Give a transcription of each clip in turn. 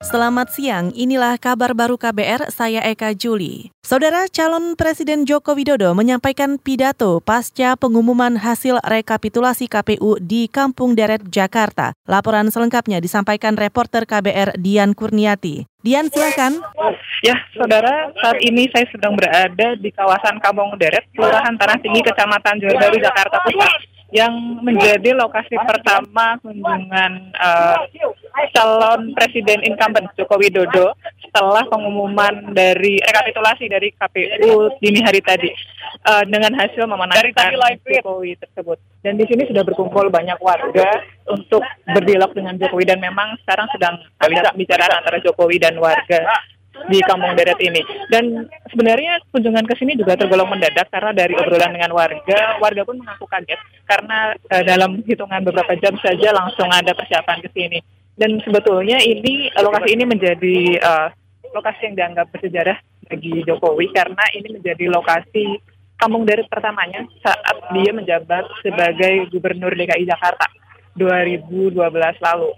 Selamat siang, inilah kabar baru KBR, saya Eka Juli. Saudara calon Presiden Joko Widodo menyampaikan pidato pasca pengumuman hasil rekapitulasi KPU di Kampung Deret, Jakarta. Laporan selengkapnya disampaikan reporter KBR Dian Kurniati. Dian, silakan. Ya, saudara, saat ini saya sedang berada di kawasan Kampung Deret, Kelurahan Tanah Tinggi, Kecamatan Johar Jakarta Pusat yang menjadi lokasi pertama kunjungan uh, calon presiden incumbent Joko Widodo setelah pengumuman dari rekapitulasi dari KPU dini hari tadi uh, dengan hasil memenangkan Jokowi tersebut. Dan di sini sudah berkumpul banyak warga untuk berdialog dengan Jokowi dan memang sekarang sedang ada bicara antara Jokowi dan warga di Kampung Deret ini. Dan sebenarnya kunjungan ke sini juga tergolong mendadak karena dari obrolan dengan warga, warga pun mengaku kaget karena uh, dalam hitungan beberapa jam saja langsung ada persiapan ke sini. Dan sebetulnya ini lokasi ini menjadi uh, lokasi yang dianggap bersejarah bagi Jokowi karena ini menjadi lokasi Kampung Deret pertamanya saat dia menjabat sebagai Gubernur DKI Jakarta 2012 lalu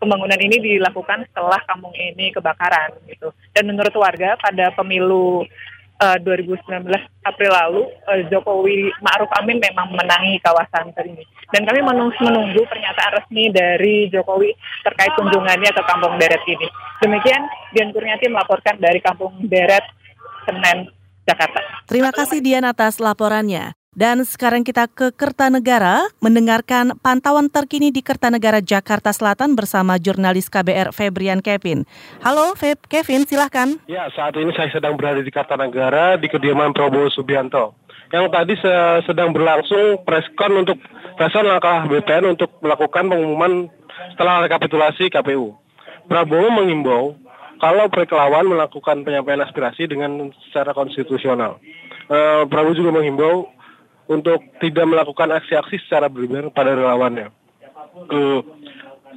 pembangunan ini dilakukan setelah kampung ini kebakaran gitu. Dan menurut warga pada pemilu uh, 2019 April lalu uh, Jokowi Ma'ruf Amin memang menangi kawasan ini. Dan kami menunggu, menunggu pernyataan resmi dari Jokowi terkait kunjungannya ke Kampung Deret ini. Demikian Dian Kurniati melaporkan dari Kampung Deret Senen Jakarta. Terima kasih Dian atas laporannya. Dan sekarang kita ke Kertanegara mendengarkan pantauan terkini di Kertanegara Jakarta Selatan bersama jurnalis KBR Febrian Kevin. Halo Feb, Kevin silahkan. Ya saat ini saya sedang berada di Kertanegara di kediaman Prabowo Subianto. Yang tadi sedang berlangsung preskon untuk preskon langkah BPN untuk melakukan pengumuman setelah rekapitulasi KPU. Prabowo mengimbau kalau lawan melakukan penyampaian aspirasi dengan secara konstitusional. Uh, Prabowo juga mengimbau untuk tidak melakukan aksi-aksi secara berlebihan pada relawannya. Uh,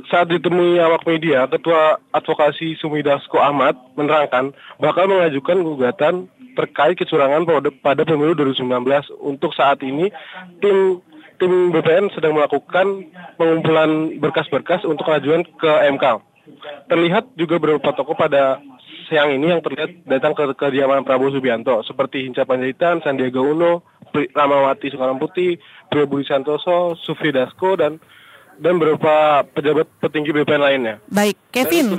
saat ditemui awak media, Ketua Advokasi Sumidasko Ahmad menerangkan bakal mengajukan gugatan terkait kecurangan pada pemilu 2019. Untuk saat ini, tim tim BPN sedang melakukan pengumpulan berkas-berkas untuk pengajuan ke MK. Terlihat juga beberapa tokoh pada siang ini yang terlihat datang ke kediaman Prabowo Subianto seperti Hinca Panjaitan, Sandiaga Uno, Ramawati Soekarno Putih, Priyo Budi Santoso, Sufri Dasko dan dan beberapa pejabat petinggi BPN lainnya. Baik, Kevin.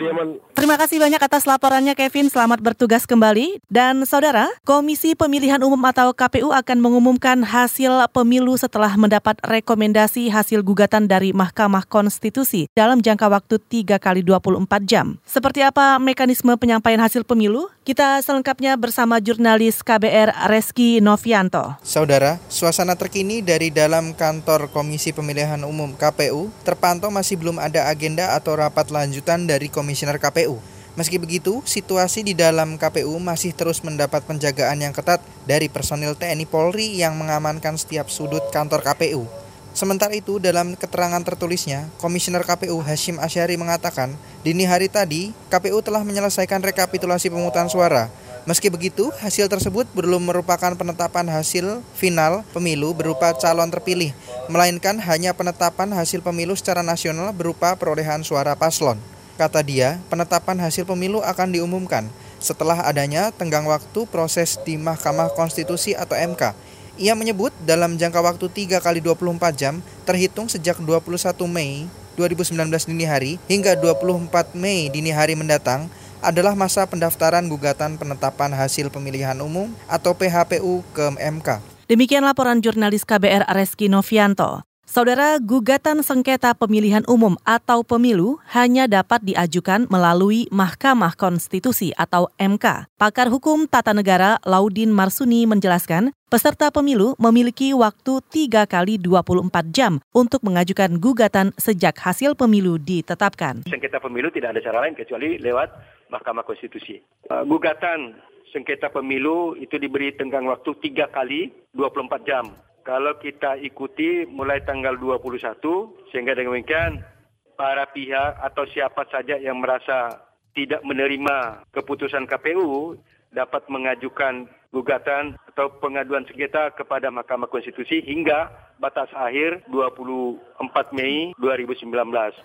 Terima kasih banyak atas laporannya Kevin. Selamat bertugas kembali. Dan saudara, Komisi Pemilihan Umum atau KPU akan mengumumkan hasil pemilu setelah mendapat rekomendasi hasil gugatan dari Mahkamah Konstitusi dalam jangka waktu 3 kali 24 jam. Seperti apa mekanisme penyampaian hasil pemilu? Kita selengkapnya bersama jurnalis KBR Reski Novianto. Saudara, suasana terkini dari dalam kantor Komisi Pemilihan Umum KPU terpantau masih belum ada agenda atau rapat lanjutan dari Komisioner KPU. Meski begitu, situasi di dalam KPU masih terus mendapat penjagaan yang ketat dari personil TNI Polri yang mengamankan setiap sudut kantor KPU. Sementara itu, dalam keterangan tertulisnya, Komisioner KPU Hashim Asyari mengatakan, dini hari tadi, KPU telah menyelesaikan rekapitulasi pemungutan suara Meski begitu, hasil tersebut belum merupakan penetapan hasil final pemilu berupa calon terpilih, melainkan hanya penetapan hasil pemilu secara nasional berupa perolehan suara paslon. Kata dia, penetapan hasil pemilu akan diumumkan setelah adanya tenggang waktu proses di Mahkamah Konstitusi atau MK. Ia menyebut dalam jangka waktu 3 kali 24 jam terhitung sejak 21 Mei 2019 dini hari hingga 24 Mei dini hari mendatang adalah masa pendaftaran gugatan penetapan hasil pemilihan umum atau PHPU ke MK. Demikian laporan jurnalis KBR Reski Novianto. Saudara, gugatan sengketa pemilihan umum atau pemilu hanya dapat diajukan melalui Mahkamah Konstitusi atau MK. Pakar Hukum Tata Negara Laudin Marsuni menjelaskan, peserta pemilu memiliki waktu 3 kali 24 jam untuk mengajukan gugatan sejak hasil pemilu ditetapkan. Sengketa pemilu tidak ada cara lain kecuali lewat Mahkamah Konstitusi. Uh, gugatan sengketa pemilu itu diberi tenggang waktu 3 kali 24 jam kalau kita ikuti mulai tanggal 21 sehingga dengan demikian para pihak atau siapa saja yang merasa tidak menerima keputusan KPU dapat mengajukan gugatan atau pengaduan sengketa kepada Mahkamah Konstitusi hingga batas akhir 24 Mei 2019.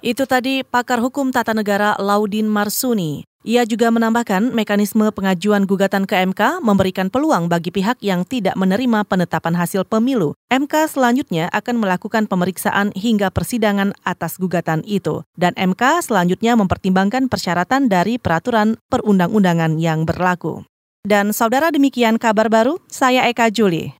Itu tadi pakar hukum tata negara Laudin Marsuni. Ia juga menambahkan mekanisme pengajuan gugatan ke MK memberikan peluang bagi pihak yang tidak menerima penetapan hasil pemilu. MK selanjutnya akan melakukan pemeriksaan hingga persidangan atas gugatan itu. Dan MK selanjutnya mempertimbangkan persyaratan dari peraturan perundang-undangan yang berlaku. Dan saudara demikian kabar baru, saya Eka Juli.